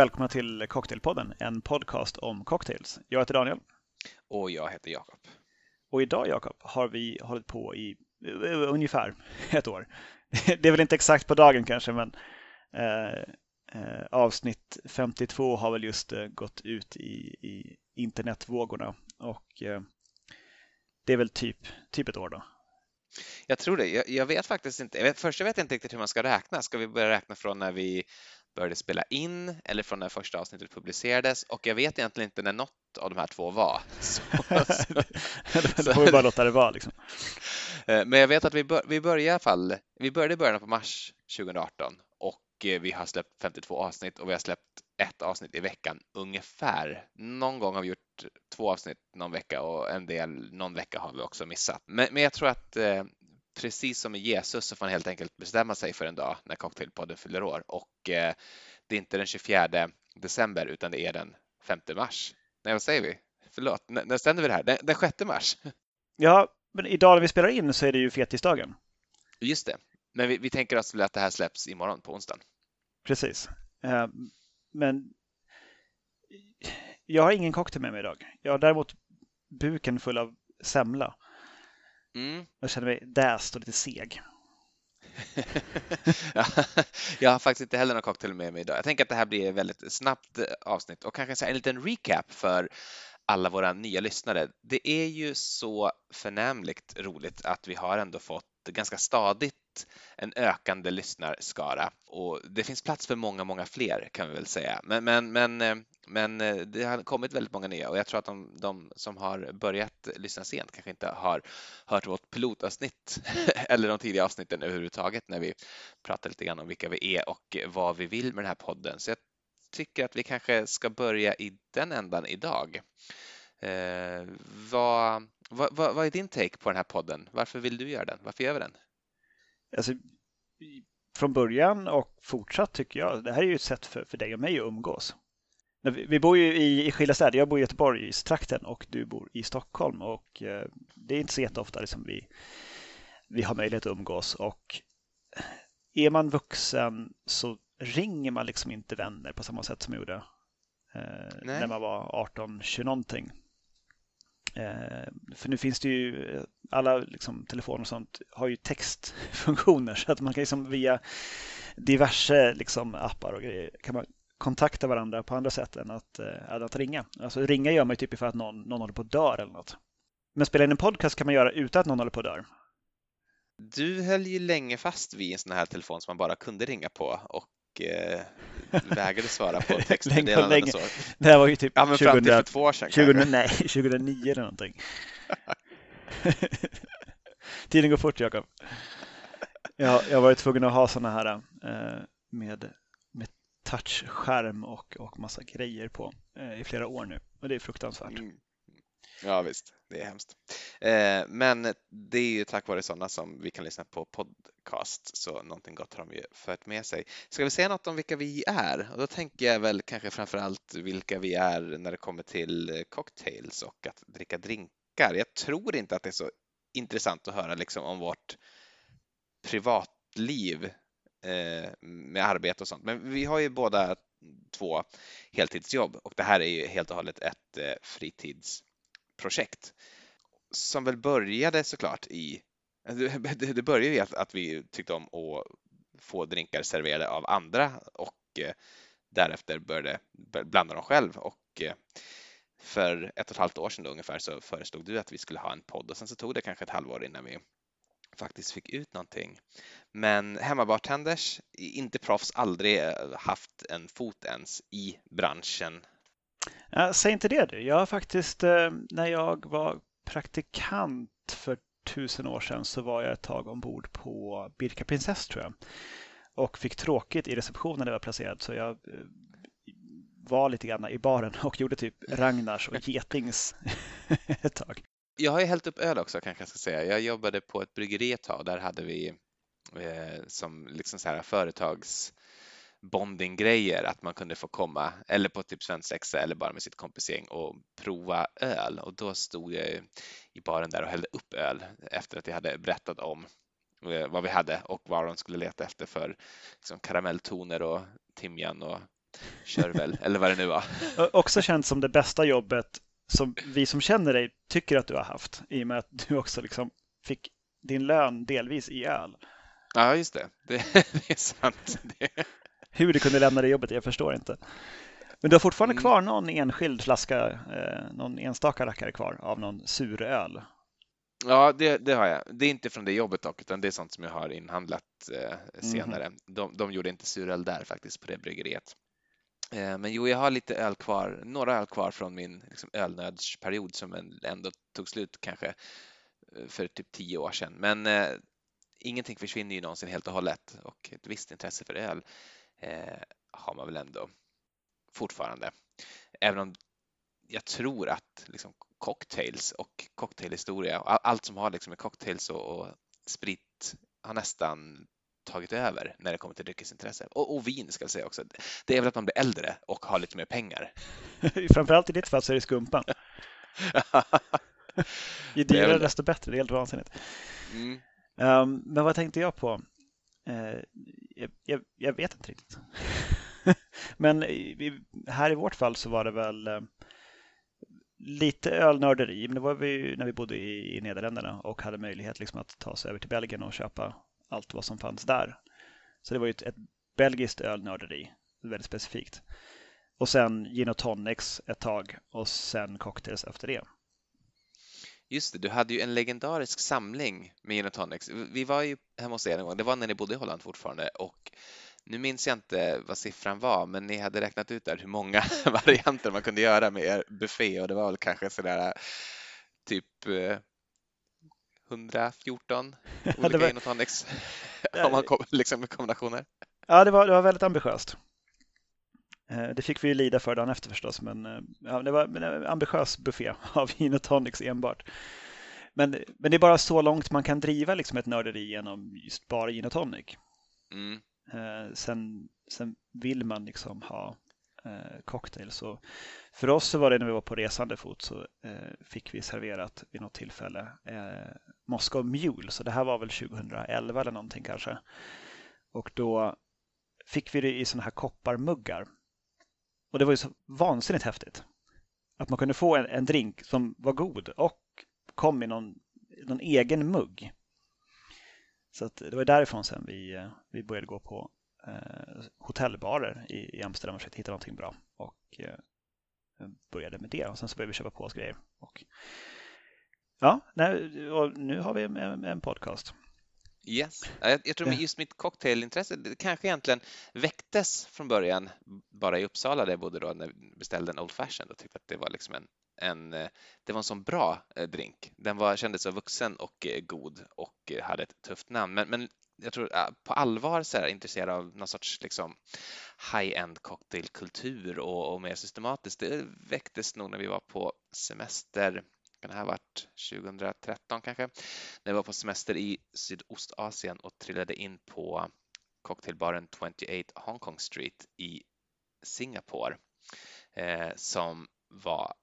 Välkomna till Cocktailpodden, en podcast om cocktails. Jag heter Daniel. Och jag heter Jakob. Och idag Jakob har vi hållit på i uh, ungefär ett år. Det är väl inte exakt på dagen kanske men uh, uh, avsnitt 52 har väl just gått ut i, i internetvågorna och det är väl typ, typ ett år då. Jag tror det. Jag, jag vet faktiskt inte. Jag vet, först jag vet inte riktigt hur man ska räkna. Ska vi börja räkna från när vi började spela in eller från när första avsnittet publicerades och jag vet egentligen inte när något av de här två var. Så, Då får vi bara låta det vara. Liksom. Eh, men jag vet att vi, bör, vi började i alla fall, vi började i början på mars 2018 och eh, vi har släppt 52 avsnitt och vi har släppt ett avsnitt i veckan ungefär. Någon gång har vi gjort två avsnitt någon vecka och en del någon vecka har vi också missat. Men, men jag tror att eh, precis som med Jesus så får man helt enkelt bestämma sig för en dag när Cocktailpodden fyller år och eh, det är inte den 24 december utan det är den 5 mars. Nej, vad säger vi? Förlåt, N när ständer vi det här? Den, den 6 mars. Ja, men idag när vi spelar in så är det ju fetisdagen. Just det, men vi, vi tänker väl att det här släpps imorgon på onsdagen. Precis. Eh, men jag har ingen cocktail med mig idag. Jag har däremot buken full av semla. Mm. Jag känner mig däst och lite seg. jag har faktiskt inte heller någon cocktail med mig idag. Jag tänker att det här blir ett väldigt snabbt avsnitt och kanske en liten recap för alla våra nya lyssnare. Det är ju så förnämligt roligt att vi har ändå fått ganska stadigt en ökande lyssnarskara och det finns plats för många, många fler kan vi väl säga. Men, men, men, eh, men eh, det har kommit väldigt många nya och jag tror att de, de som har börjat lyssna sent kanske inte har hört vårt pilotavsnitt eller de tidiga avsnitten överhuvudtaget när vi pratar lite grann om vilka vi är och vad vi vill med den här podden. Så jag tycker att vi kanske ska börja i den ändan idag. Eh, vad, vad, vad, är din take på den här podden? Varför vill du göra den? Varför gör vi den? Alltså, från början och fortsatt tycker jag, det här är ju ett sätt för, för dig och mig att umgås. Vi, bor ju i, i skilda städer. Jag bor i Göteborgstrakten och du bor i Stockholm och eh, det är inte så jätteofta liksom vi, vi har möjlighet att umgås och är man vuxen så ringer man liksom inte vänner på samma sätt som jag gjorde eh, när man var 18, 20 någonting. Eh, för nu finns det ju, alla liksom, telefoner och sånt har ju textfunktioner så att man kan liksom via diverse liksom, appar och grejer kan man kontakta varandra på andra sätt än att, äh, att ringa. Alltså ringa gör man ju typ för att någon, någon håller på att dö eller något. Men spela in en podcast kan man göra utan att någon håller på att dö. Du höll ju länge fast vid en sån här telefon som man bara kunde ringa på och eh, vägrade svara på textmeddelanden och så. Det här var ju typ ja, men 2000, fram till för två år sedan 2000, Nej, 2009 eller någonting. Tiden går fort, Jakob. Jag, jag var ju tvungen att ha sådana här eh, med touchskärm och, och massa grejer på eh, i flera år nu. Och det är fruktansvärt. Mm. Ja visst, det är hemskt. Eh, men det är ju tack vare sådana som vi kan lyssna på podcast, så någonting gott har de ju fört med sig. Ska vi säga något om vilka vi är? Och då tänker jag väl kanske framför allt vilka vi är när det kommer till cocktails och att dricka drinkar. Jag tror inte att det är så intressant att höra liksom om vårt privatliv Eh, med arbete och sånt. Men vi har ju båda två heltidsjobb och det här är ju helt och hållet ett eh, fritidsprojekt som väl började såklart i det började i att vi tyckte om att få drinkar serverade av andra och eh, därefter började blanda dem själv och för ett och ett halvt år sedan ungefär så föreslog du att vi skulle ha en podd och sen så tog det kanske ett halvår innan vi faktiskt fick ut någonting. Men hemmabartenders, inte proffs, aldrig eh, haft en fot ens i branschen. Ja, säg inte det du. Jag har faktiskt, eh, när jag var praktikant för tusen år sedan så var jag ett tag ombord på Birka Prinsess tror jag. Och fick tråkigt i receptionen när jag var placerad så jag eh, var lite grann i baren och gjorde typ Ragnars och Getings ett tag. Jag har ju hällt upp öl också kanske jag ska säga. Jag jobbade på ett bryggeri ett tag. Där hade vi eh, som liksom så här företags bondinggrejer att man kunde få komma eller på typ svensexa eller bara med sitt kompisgäng och prova öl och då stod jag i baren där och hällde upp öl efter att jag hade berättat om eh, vad vi hade och vad de skulle leta efter för liksom karamelltoner och timjan och körvel eller vad det nu var. Också känt som det bästa jobbet som vi som känner dig tycker att du har haft i och med att du också liksom fick din lön delvis i öl. Ja, just det. Det, det är sant. Det... Hur du kunde lämna det jobbet, jag förstår inte. Men du har fortfarande Mm. kvar någon enskild flaska, eh, någon enstaka rackare kvar av någon suröl. Ja, det, det har jag. Det är inte från det jobbet dock, utan det är sånt som jag har inhandlat eh, senare. De, de gjorde inte suröl där faktiskt på det bryggeriet. Eh, men jo, jag har lite öl kvar, några öl kvar från min liksom, ölnödsperiod som ändå tog slut kanske eh, för typ tio år sedan. Men eh, ingenting försvinner ju någonsin helt och hållet och ett visst intresse för öl eh, har man väl ändå fortfarande. Även om jag tror att liksom, cocktails och cocktailhistoria allt som har liksom med cocktails och, och sprit har nästan tagit över när det kommer till dryckesintresse. Och, och vin ska jag säga också. Det är väl att man blir äldre och har lite mer pengar. Framförallt i ditt fall så är det skumpan. Ju dyrare desto bättre, det är helt vansinnigt. mm. Um, men vad tänkte jag på? Eh, jag, jag, jag vet inte riktigt. men i, här i vårt fall så var det väl eh, lite ölnörderi, men det var vi när vi bodde i, i Nederländerna och hade möjlighet liksom att ta oss över till Belgien och köpa allt vad som fanns där. Så det var ju ett, ett belgiskt ölnörderi, väldigt specifikt. Och sen gin och tonics ett tag och sen cocktails efter det. Just det, du hade ju en legendarisk samling med gin och tonics. Vi var ju hemma hos er en gång, det var när ni bodde i Holland fortfarande och nu minns jag inte vad siffran var, men ni hade räknat ut där hur många varianter man kunde göra med er buffé och det var väl kanske sådär typ eh, 114 olika var- gin och tonics om man kom, liksom med kombinationer. Ja, det var, det var väldigt ambitiöst. Eh, Det fick vi ju lida för dagen efter förstås, men eh, ja, det var en ambitiös buffé av gin och tonics enbart. Men, men det är bara så långt man kan driva liksom ett nörderi genom just bara gin och tonic. Mm. Eh, sen, sen vill man liksom ha eh, cocktail. Så för oss så var det när vi var på resande fot så eh, fick vi serverat vid något tillfälle eh, Moscow Mule. Så det här var väl 2011 eller någonting kanske. Och då fick vi det i sådana här kopparmuggar. Och det var ju så vansinnigt häftigt. Att man kunde få en, en drink som var god och kom i någon, någon egen mugg. Så att det var därifrån sen vi, eh, vi började gå på hotellbarer i, i Amsterdam och försökte hitta någonting bra. Och eh, började med det och sen så började vi köpa på oss grejer. Och, ja, nej, och nu har vi en, en podcast. Yes. Ja, Jag, jag tror just mitt cocktailintresse det kanske egentligen väcktes från början bara i Uppsala där jag bodde då när jag beställde en Old Fashioned och tyckte att det var liksom en, en eh, det var en sån bra eh, drink. Den var, kändes så vuxen och eh, god och eh, hade ett tufft namn. Men, men jag tror äh, på allvar så är jag intresserad av någon sorts liksom high-end cocktailkultur och, och mer systematiskt. Det väcktes nog när vi var på semester kan det här ha varit 2013 kanske? När jag var på semester i Sydostasien och trillade in på cocktailbaren 28 Hong Kong Street i Singapore eh, som var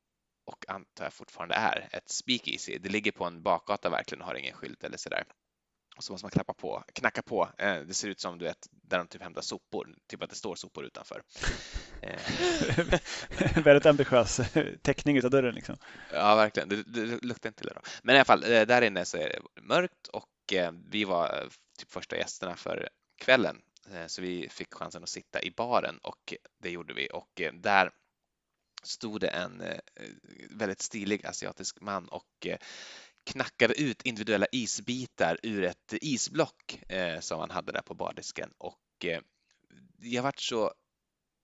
och antar jag fortfarande är ett speakeasy. Det ligger på en bakgata verkligen och har ingen skylt eller sådär. Och så måste man klappa på, knacka på. Eh, det ser ut som du vet där de typ hämtar sopor, typ att det står sopor utanför. Eh, väldigt ambitiös teckning utav dörren liksom. Ja, verkligen. Det, det luktar inte illa då. Men i alla fall, eh, där inne så är det mörkt och eh, vi var eh, typ första gästerna för kvällen. Eh, Så vi fick chansen att sitta i baren och det gjorde vi. Och eh, där stod det en eh, väldigt stilig asiatisk man och eh, knackade ut individuella isbitar ur ett isblock eh, som han hade där på bardisken. Och eh, jag vart så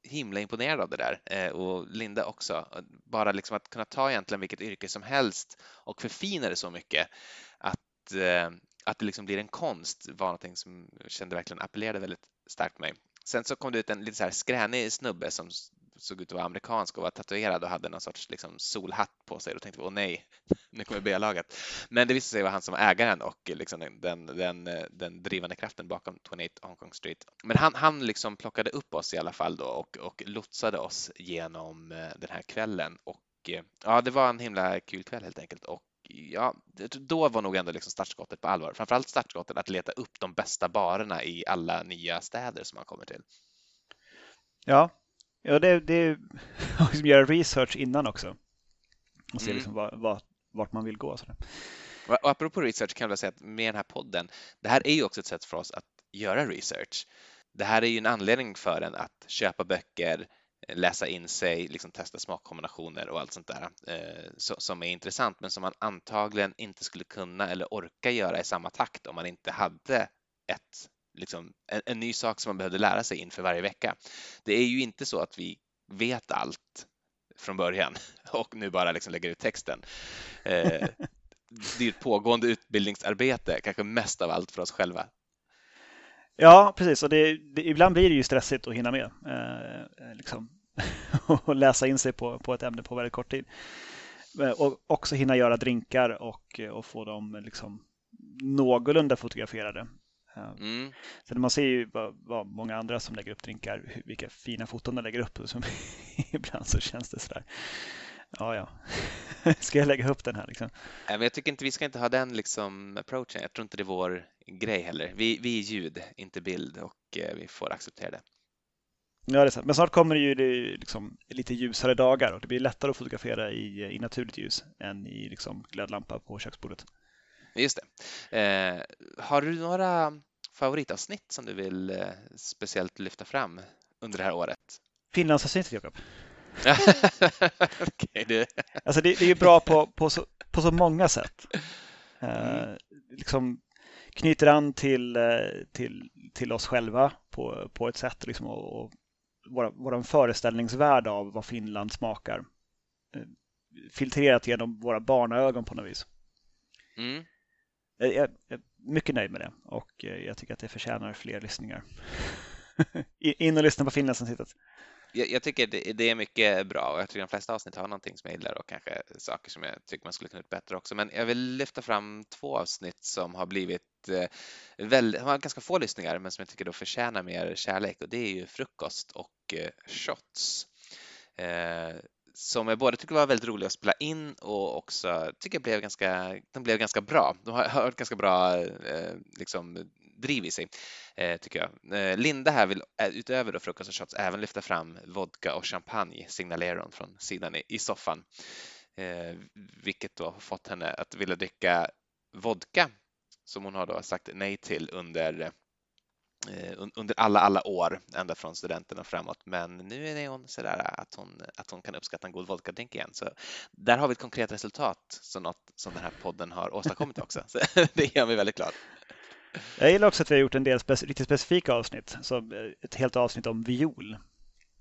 himla imponerad av det där eh, och Linda också. Bara liksom att kunna ta egentligen vilket yrke som helst och förfina det så mycket att, eh, att det liksom blir en konst var någonting som jag kände verkligen appellerade väldigt starkt mig. Sen så kom det ut en lite så här skränig snubbe som såg ut att vara amerikansk och var tatuerad och hade någon sorts liksom solhatt på sig. Då tänkte vi, åh nej, nu kommer B-laget. Men det visade sig vara han som var ägaren och liksom den, den, den, den drivande kraften bakom 28 Hong Kong Street. Men han, han liksom plockade upp oss i alla fall då och, och lotsade oss genom eh, den här kvällen. Och eh, ja, det var en himla kul kväll helt enkelt. Och ja, då var nog ändå liksom startskottet på allvar. Framförallt startskottet att leta upp de bästa barerna i alla nya städer som man kommer till. Ja, Ja, det, det är liksom göra research innan också. Och se Mm. liksom vad, vad, vart man vill gå. sådär. Och apropå research kan jag säga att med den här podden, det här är ju också ett sätt för oss att göra research. Det här är ju en anledning för en att köpa böcker, läsa in sig, liksom testa smakkombinationer och allt sånt där eh, så, som är intressant men som man antagligen inte skulle kunna eller orka göra i samma takt om man inte hade ett, liksom, en, en ny sak som man behövde lära sig inför varje vecka. Det är ju inte så att vi vet allt från början och nu bara liksom lägger ut texten. Eh, det är ett pågående utbildningsarbete, kanske mest av allt för oss själva. Ja, precis. Och det, det, ibland blir det ju stressigt att hinna med. Eh, eh liksom. och läsa in sig på, på ett ämne på väldigt kort tid. Eh, och också hinna göra drinkar och, och få dem liksom någorlunda fotograferade. Eh, Mm. Så man ser ju vad, vad många andra som lägger upp drinkar, vilka fina foton de lägger upp. Så ibland så känns det sådär. Ja, ja. Ska jag lägga upp den här liksom? Nej, Men jag tycker inte vi ska inte ha den liksom approachen. Jag tror inte det är vår grej heller. Vi, vi är ljud, inte bild och eh, vi får acceptera det. Ja, det är sant. Men snart kommer det ju det, liksom, lite ljusare dagar och det blir lättare att fotografera i, i naturligt ljus än i liksom, glödlampa på köksbordet. Just det. Eh, har du några favoritavsnitt som du vill eh, speciellt lyfta fram under det här året? Finlandsavsnittet, Jakob. Okej, det, Alltså det, det är ju bra på, på, så, på så många sätt. Eh, Mm. liksom knyter an till, eh, till, till oss själva på, på ett sätt liksom, och, och våra, vår föreställningsvärld av vad Finland smakar. Eh, filtrerat genom våra barnaögon på något vis. mm. Jag är mycket nöjd med det och eh, jag tycker att det förtjänar fler lyssningar. In och lyssna på Finlandsavsnittet. Jag, jag tycker det, det är mycket bra och jag tycker de flesta avsnitt har någonting som jag gillar och kanske saker som jag tycker man skulle kunna gjort bättre också. Men jag vill lyfta fram två avsnitt som har blivit eh, väl, har ganska få lyssningar men som jag tycker då förtjänar mer kärlek och det är ju frukost och eh, shots. Eh, som jag både tycker var väldigt rolig att spela in och också tycker blev ganska, de blev ganska bra. De har, har ett ganska bra eh, liksom, driv i sig, eh, tycker jag. Eh, Linda här vill eh, utöver då frukost och shots även lyfta fram vodka och champagne, signaleron från sidan i, i soffan. Eh, vilket då har fått henne att vilja dricka vodka som hon har då sagt nej till under eh, under alla, alla år, ända från studenten och framåt. Men nu är hon sådär att hon, att hon kan uppskatta en god vodkadrink igen. Så där har vi ett konkret resultat, så något som den här podden har åstadkommit också. Så det gör mig väldigt glad. Jag gillar också att vi har gjort en del spec- riktigt specifika avsnitt. Som eh, ett helt avsnitt om viol.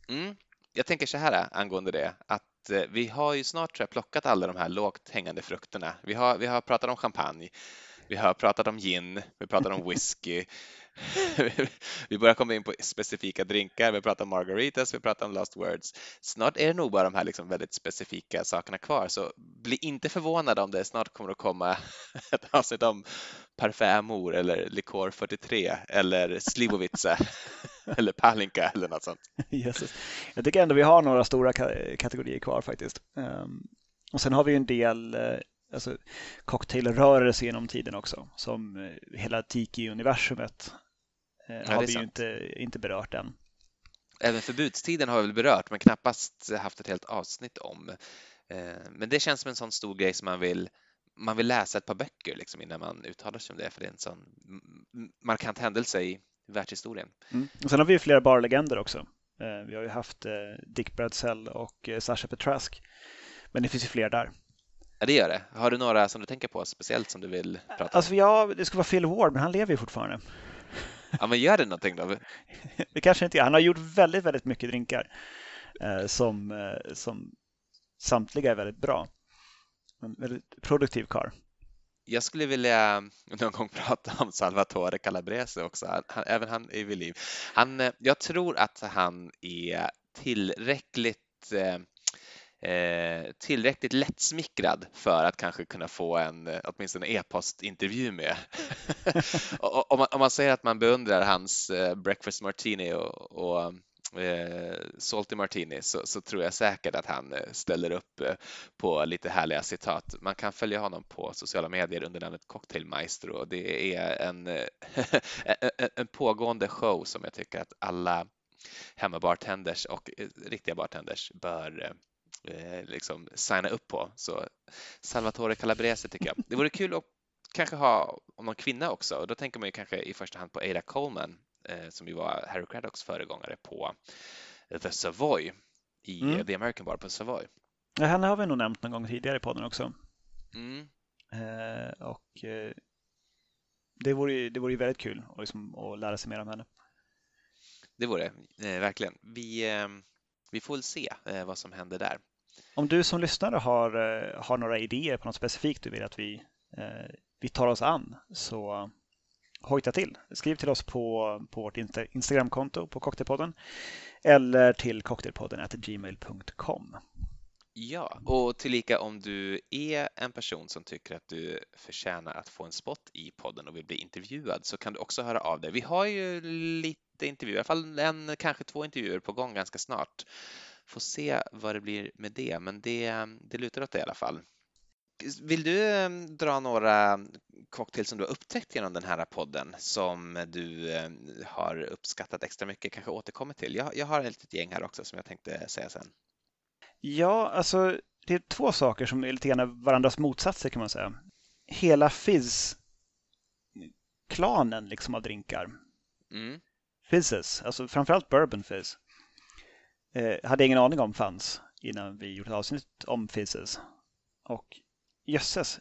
Mm. Jag tänker så här angående det, att eh, vi har ju snart tror jag, plockat alla de här lågt hängande frukterna. Vi har, vi har pratat om champagne, vi har pratat om gin, vi pratar om whisky. vi börjar komma in på specifika drinkar, vi pratar om margaritas, vi pratar om lost words. Snart är det nog bara de här liksom väldigt specifika sakerna kvar, så bli inte förvånad om det snart kommer att komma ett avsnitt om parfämor eller likör 43 eller slivovica eller palinka eller något sånt. Jesus. Jag tycker ändå vi har några stora ka- kategorier kvar faktiskt. Ehm, och sen har vi en del eh, alltså, cocktailrörelse genom tiden också. Som eh, hela Tiki-universumet eh, är har vi ju sant. inte, inte berört än. Även förbudstiden har vi väl berört, men knappast haft ett helt avsnitt om. Eh, Men det känns som en sån stor grej som man vill, man vill läsa ett par böcker liksom innan man uttalar sig om det, för det är en sån markant händelse i världshistorien. Mm. Och sen har vi ju flera barlegender också. Eh, vi har ju haft eh, Dick Bradsell och Sasha Petrask. Men det finns ju fler där. Ja, det gör det. Har du några som du tänker på speciellt som du vill prata om? Alltså ja, det skulle vara Phil Ward, men han lever ju fortfarande. Ja, men gör det någonting då. Det kanske inte är. Han har gjort väldigt, väldigt mycket drinkar eh, som, eh, som samtliga är väldigt bra. En väldigt produktiv karl. Jag skulle vilja någon gång prata om Salvatore Calabrese också. Han, han, även han är vid liv. Han, eh, jag tror att han är tillräckligt eh, eh, tillräckligt lättsmickrad för att kanske kunna få en eh, åtminstone e-postintervju med. Om, man, om man säger att man beundrar hans eh, breakfast martini och, och eh, salty martini så, så tror jag säkert att han eh, ställer upp eh, på lite härliga citat. Man kan följa honom på sociala medier under namnet Cocktail Maestro och det är en, en, pågående show som jag tycker att alla hemmabartenders och riktiga bartenders bör eh, liksom signa upp på. Så Salvatore Calabrese tycker jag. Det vore kul att kanske ha om någon kvinna också och då tänker man ju kanske i första hand på Ada Coleman eh, som ju var Harry Craddocks föregångare på The Savoy i mm. The American Bar på Savoy. Ja, henne har vi nog nämnt någon gång tidigare i podden också. Mm. Eh, och eh, det vore, det vore väldigt kul att, liksom, att lära sig mer om henne. Det vore eh, verkligen. Vi, eh, vi får väl se vad som händer där. Om du som lyssnare har, eh, har några idéer på något specifikt du vill att vi, eh, vi tar oss an så hojta till. Skriv till oss på, på vårt Instagramkonto på Cocktailpodden eller till cocktailpodden gmail.com. Ja, och tillika om du är en person som tycker att du förtjänar att få en spot i podden och vill bli intervjuad så kan du också höra av dig. Vi har ju lite intervjuer, i alla fall en, kanske två intervjuer på gång ganska snart. Får se vad det blir med det, men det, det lutar åt det i alla fall. Vill du ehm, dra några cocktails som du har upptäckt genom den här podden som du ehm, har uppskattat extra mycket, kanske återkommer till? Jag, jag har ett litet gäng här också som jag tänkte säga sen. Ja, alltså det är två saker som är lite grann varandras motsatser kan man säga. Hela Fizz-klanen liksom av drinkar. Mm. Fizzes, alltså framförallt Bourbon Fizz. Eh, hade ingen aning om fanns innan vi gjorde ett avsnitt om Fizzes. Och jösses,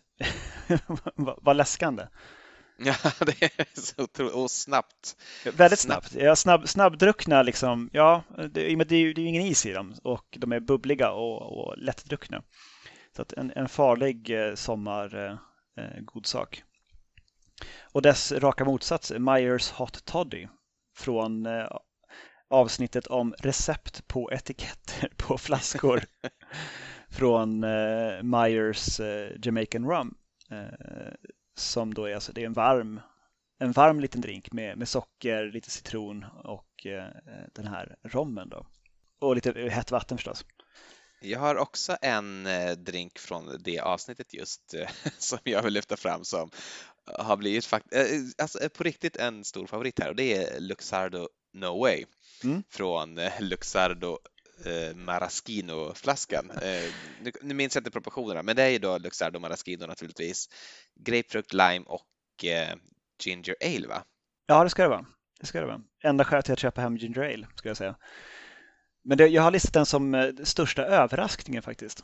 vad läskande. Ja, det är så otroligt. Och snabbt. Väldigt snabbt. Ja, snabb, snabbdruckna liksom. Ja, det, är ju, det är ingen is i dem och de är bubbliga och, och lättdruckna. Så att en, en farlig eh, sommargodsak. Eh, och dess raka motsats, Myers Hot Toddy från eh, avsnittet om recept på etiketter på flaskor från eh, Myers eh, Jamaican Rum. Eh, som då är, alltså, det är en varm, en varm liten drink med, med socker, lite citron och eh, den här rommen då. Och lite hett vatten förstås. Jag har också en eh, drink från det avsnittet just eh, som jag vill lyfta fram som har blivit fakt alltså, på riktigt en stor favorit här och det är Luxardo No Way mm. från Luxardo Maraschino-flaskan. nu, nu minns jag inte proportionerna, men det är ju då Luxardo Maraschino naturligtvis. Grapefrukt, lime och ginger ale, va? Ja, det ska det vara. Det ska det vara. Enda skälet till att köpa hem ginger ale, skulle jag säga. Men det, jag har listat den som eh, största överraskningen faktiskt.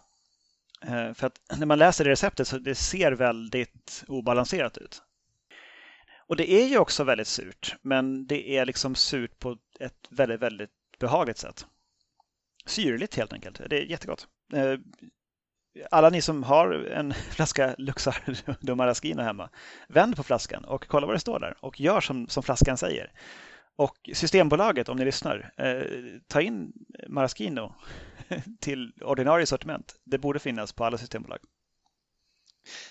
Eh, för att när man läser det receptet så det ser väldigt obalanserat ut. Och det är ju också väldigt surt, men det är liksom surt på ett väldigt, väldigt behagligt sätt. Syrligt helt enkelt. Det är jättegott. Eh, alla ni som har en flaska Luxar Maraschino hemma, vänd på flaskan och kolla vad det står där och gör som, som flaskan säger. Och Systembolaget, om ni lyssnar, eh, ta in Maraschino till ordinarie sortiment. Det borde finnas på alla systembolag.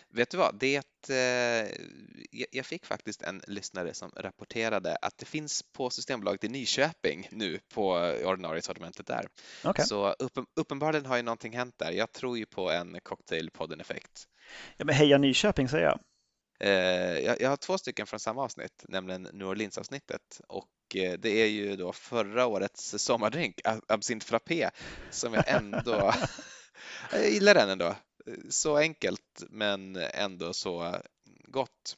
Vet du vad, det, eh, jag fick faktiskt en lyssnare som rapporterade att det finns på Systembolaget i Nyköping nu på ordinarie sortimentet där. Okay. Så uppen, uppenbarligen har ju någonting hänt där. Jag tror ju på en cocktailpodden-effekt. Ja, men heja Nyköping säger jag. Eh, jag har två stycken från samma avsnitt, nämligen New Orleans-avsnittet och eh, det är ju då förra årets sommardrink, Absint Frappé, som jag ändå, jag gillar den ändå. Så enkelt men ändå så gott.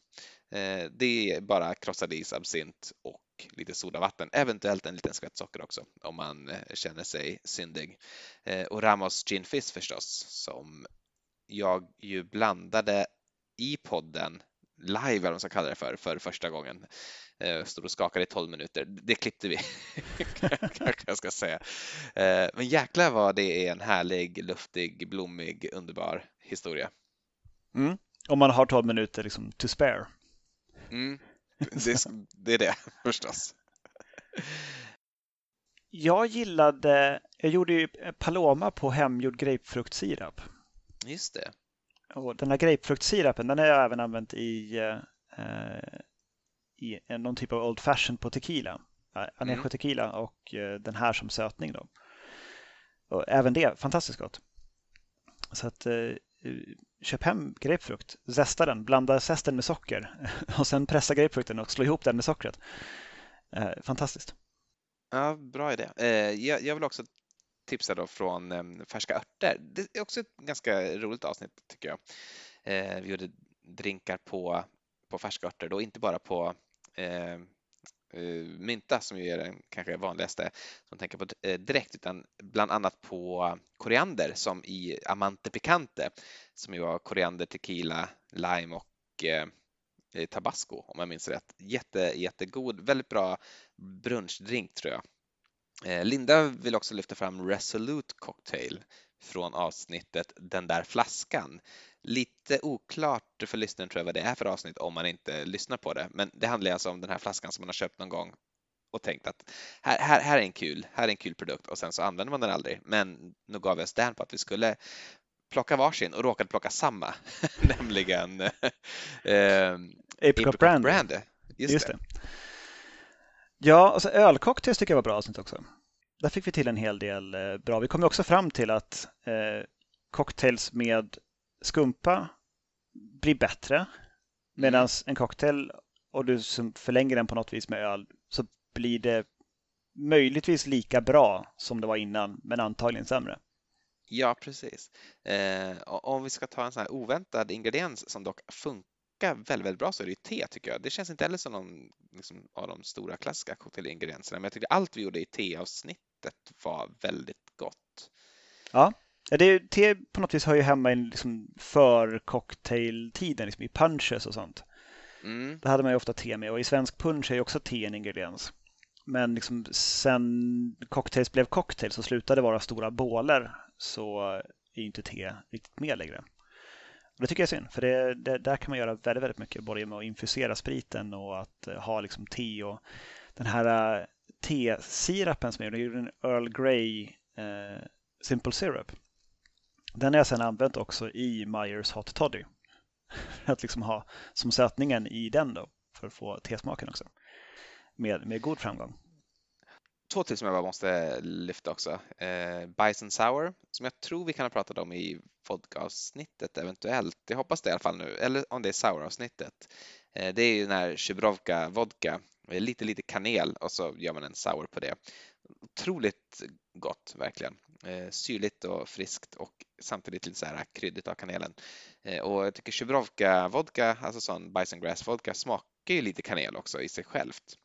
Eh, det är bara krossad is, absint och lite sodavatten, eventuellt en liten skvätt socker också om man eh, känner sig syndig. Eh, och Ramos Gin Fizz förstås som jag ju blandade i podden live, eller vad man ska kalla det för, för första gången. Eh, stod och skakade i 12 minuter. Det klippte vi, kanske jag ska säga. Eh, men jäklar vad det är en härlig, luftig, blommig, underbar historia. Mm. Om man har 12 minuter liksom to spare. Mm. Det, det är det förstås. Jag gillade, jag gjorde ju Paloma på hemgjord grapefruktsirap. Just det. Och den här grapefruktsirapen den har jag även använt i, eh, i någon typ av Old Fashion på tequila. Anejo mm. tequila och eh, den här som sötning. Då. Och även det, fantastiskt gott. Så att eh, köp hem grapefrukt, zesta den, blanda zesten med socker och sen pressa grapefrukten och slå ihop den med sockret. Eh, fantastiskt. Ja, bra idé. Eh, jag, jag vill också Tipsar då från ehm, Färska örter. Det är också ett ganska roligt avsnitt tycker jag. Eh, vi gjorde drinkar på, på färska örter, då inte bara på eh, eh, mynta som ju är den kanske vanligaste som tänker på eh, direkt utan bland annat på koriander som i Amante Picante som ju var koriander, tequila, lime och eh, eh tabasco om jag minns rätt. Jätte, jättegod, väldigt bra brunchdrink tror jag. Eh, Linda vill också lyfta fram Resolute Cocktail från avsnittet Den där flaskan. Lite oklart för lyssnaren tror jag vad det är för avsnitt om man inte lyssnar på det. Men det handlar alltså om den här flaskan som man har köpt någon gång och tänkt att här, här, här är en kul, här är en kul produkt och sen så använder man den aldrig. Men nu gav vi oss den på att vi skulle plocka varsin och råkade plocka samma, nämligen eh, Apricot Brand. Brand. Just, Just det. det. Ja, alltså ölcocktails tycker jag var bra avsnitt också. Där fick vi till en hel del eh, bra. Vi kom också fram till att eh, cocktails med skumpa blir bättre. Medan mm. en cocktail, och du förlänger den på något vis med öl, så blir det möjligtvis lika bra som det var innan, men antagligen sämre. Ja, precis. Eh, om vi ska ta en sån här oväntad ingrediens som dock funkar väldigt, väldigt bra så är det ju te tycker jag. Det känns inte heller som någon liksom, av de stora klassiska cocktailingredienserna, men jag tycker allt vi gjorde i teavsnittet var väldigt gott. Ja, det, te på något vis hör ju hemma i liksom för cocktailtiden, liksom i punches och sånt. Mm. Där hade man ju ofta te med och i svensk punch är ju också te en ingrediens. Men liksom sen cocktails blev cocktails och slutade vara stora bålar så är inte te riktigt med längre. Och det tycker jag är synd, för det, det, där kan man göra väldigt, väldigt mycket, både med att infusera spriten och att eh, ha liksom te och den här tesirapen te-sirapen som jag gjorde, en Earl Grey eh, Simple Syrup. Den har jag sedan använt också i Myers Hot Toddy. att liksom ha som sötningen i den då, för att få tesmaken också. Med, med god framgång två till som jag bara måste lyfta också. Eh, Bison Sour, som jag tror vi kan ha pratat om i vodka-avsnittet eventuellt. Jag hoppas det i alla fall nu, eller om det är sour-avsnittet. Eh, det är ju den här Chibrovka-vodka, lite lite kanel och så gör man en sour på det. Otroligt gott verkligen. Eh, syrligt och friskt och samtidigt lite så här kryddigt av kanelen. Eh, och jag tycker Chibrovka-vodka, alltså sån Bison Grass vodka, smakar ju lite kanel också i sig självt.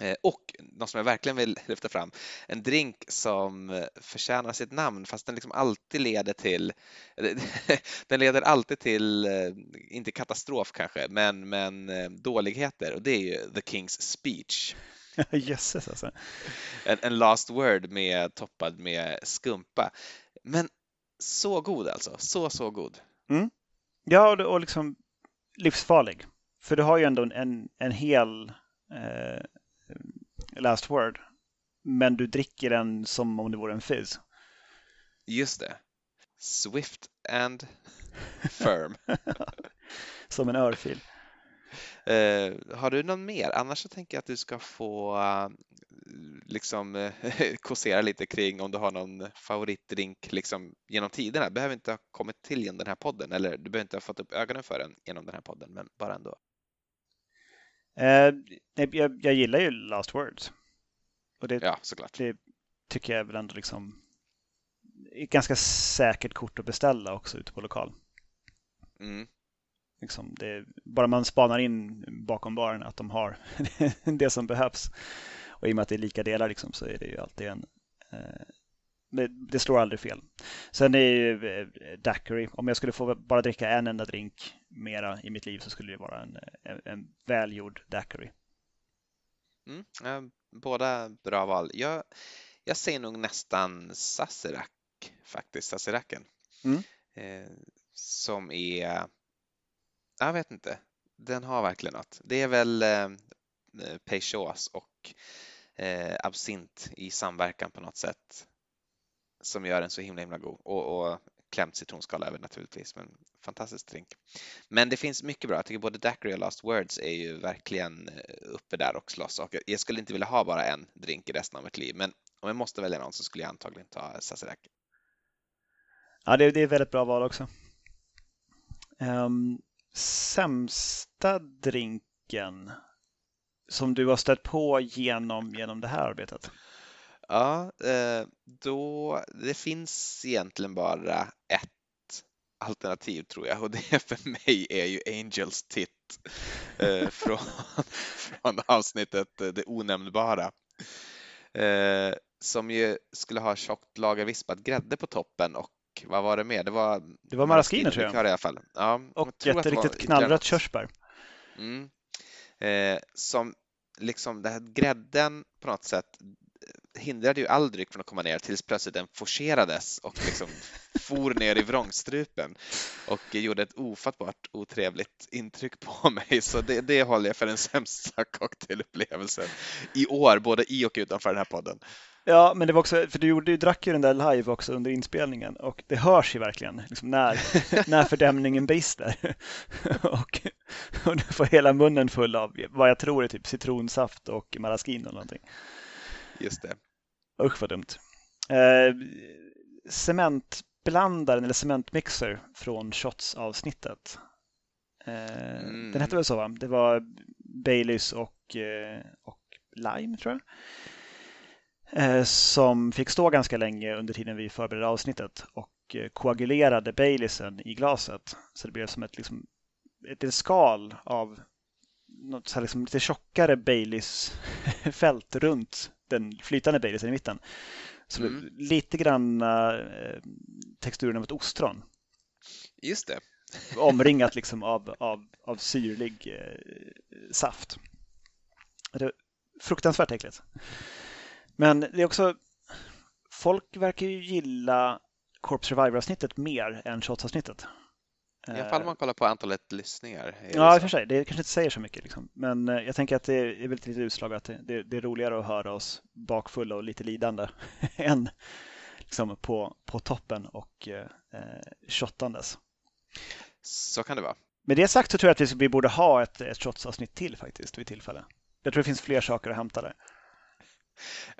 Eh, och något som jag verkligen vill lyfta fram, en drink som förtjänar sitt namn fast den liksom alltid leder till, den leder alltid till, eh, inte katastrof kanske, men, men eh, dåligheter och det är ju The King's Speech. Jösses alltså. En, en last word med toppad med skumpa. Men så god alltså, så så god. Mm. Ja, och liksom livsfarlig. För du har ju ändå en, en hel eh, last word. Men du dricker den som om det vore en fizz. Just det. Swift and firm. som en örfil. Uh, har du någon mer? Annars så tänker jag att du ska få uh, liksom uh, kåsera lite kring om du har någon favoritdrink liksom genom tiderna. Behöver inte ha kommit till genom den här podden eller du behöver inte ha fått upp ögonen för den genom den här podden, men bara ändå. Eh, jag, jag, gillar ju Last Words. Och det, ja, såklart. det tycker jag väl ändå liksom ett ganska säkert kort att beställa också ute på lokal. Mm. Liksom det, bara man spanar in bakom baren att de har det som behövs. Och i och med att det är lika delar liksom, så är det ju alltid en, eh, det slår aldrig fel. Sen är ju eh, daiquiri, om jag skulle få bara dricka en enda drink mera i mitt liv så skulle det vara en, en, en välgjord daiquiri. Mm, båda bra val. Jag, jag säger nog nästan Sazerac faktiskt, Sazeracen. Mm. Eh, som är, jag vet inte, den har verkligen något. Det är väl eh, Peychaus och eh, absint i samverkan på något sätt som gör den så himla himla god och, och klämt citronskal över naturligtvis, men fantastisk drink. Men det finns mycket bra. Jag tycker både Daiquiri och Last Words är ju verkligen eh, uppe där och slåss och jag skulle inte vilja ha bara en drink i resten av mitt liv, men om jag måste välja någon så skulle jag antagligen ta eh, Sazerac. Ja, det, det är väldigt bra val också. Um, sämsta drinken som du har stött på genom, genom det här arbetet? Ja, eh, då, det finns egentligen bara ett alternativ tror jag och det för mig är ju Angels titt eh, från, från avsnittet Det onämnbara. Som ju skulle ha tjockt lager vispad grädde på toppen och vad var det mer? Det var, det var maraschino tror jag. I alla fall. Ja, och jätteriktigt knallrött körsbär. Mm. Eh, som liksom den här grädden på något sätt hindrade ju all dryck från att komma ner tills plötsligt den forcerades och liksom for ner i vrångstrupen och gjorde ett ofattbart otrevligt intryck på mig. Så det, det håller jag för den sämsta cocktailupplevelsen i år, både i och utanför den här podden. Ja, men det var också, för du, gjorde, du drack ju den där live också under inspelningen och det hörs ju verkligen liksom när, när fördämningen brister. och, och du får hela munnen full av vad jag tror är typ citronsaft och maraschino eller någonting. Just det. Usch vad dumt. Eh, cementblandaren eller cementmixer från Shots-avsnittet. Eh, mm. Den hette väl så va? Det var Baileys och, eh, och Lime tror jag. Eh, som fick stå ganska länge under tiden vi förberedde avsnittet och eh, koagulerade Baileysen i glaset. Så det blev som ett, liksom, ett skal av något så här liksom lite tjockare Baileys fält runt den flytande Baileysen i mitten. Så mm. lite grann eh, texturen av ett ostron. Just det. Omringat liksom av, av, av syrlig eh, saft. Det är fruktansvärt äckligt. Men det är också, folk verkar ju gilla Corp Survivor-avsnittet mer än Shots-avsnittet. I alla fall om man kollar på antalet lyssningar. Ja, i och för sig. Det kanske inte säger så mycket. Liksom. Men eh, jag tänker att det är väldigt lite utslag att det, det, är roligare att höra oss bakfulla och lite lidande än liksom, på, på toppen och eh, shottandes. Så kan det vara. Med det sagt så tror jag att vi, vi borde ha ett, ett shotsavsnitt till faktiskt vid tillfälle. Jag tror det finns fler saker att hämta där.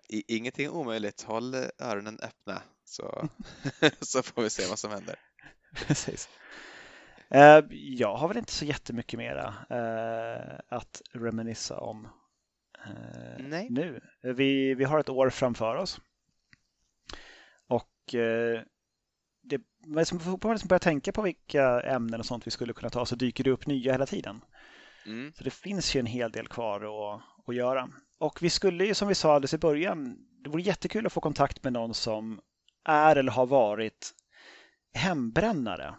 Ingenting omöjligt. Håll öronen öppna så, så får vi se vad som händer. Precis. Eh, jag har väl inte så jättemycket mera eh, att reminissa om eh, Nej. nu. Vi, vi har ett år framför oss. Och det, man får liksom börja tänka på vilka ämnen och sånt vi skulle kunna ta så dyker det upp nya hela tiden. Mm. Så det finns ju en hel del kvar att, att göra. Och vi skulle ju som vi sa alldeles i början, det vore jättekul att få kontakt med någon som är eller har varit hembrännare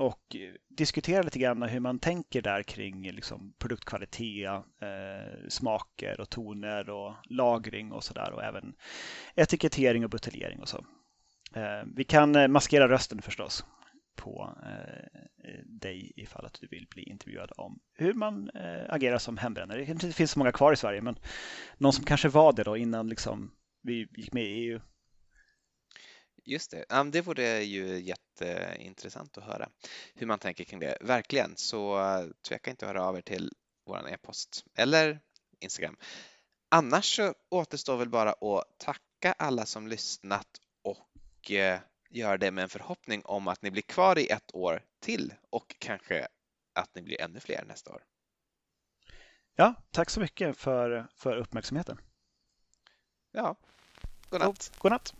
och diskutera lite grann hur man tänker där kring liksom produktkvalitet, eh, smaker och toner och lagring och sådär och även etikettering och buteljering och så. Eh, vi kan eh, maskera rösten förstås på eh, dig ifall att du vill bli intervjuad om hur man eh, agerar som hembrännare. Det kanske inte finns så många kvar i Sverige men någon som kanske var det då innan liksom, vi gick med i EU Just det, det vore ju jätteintressant att höra hur man tänker kring det. Verkligen, så tveka inte att höra av er till vår e-post eller Instagram. Annars så återstår väl bara att tacka alla som lyssnat och eh, göra det med en förhoppning om att ni blir kvar i ett år till och kanske att ni blir ännu fler nästa år. Ja, tack så mycket för, för uppmärksamheten. Ja, god natt. God natt.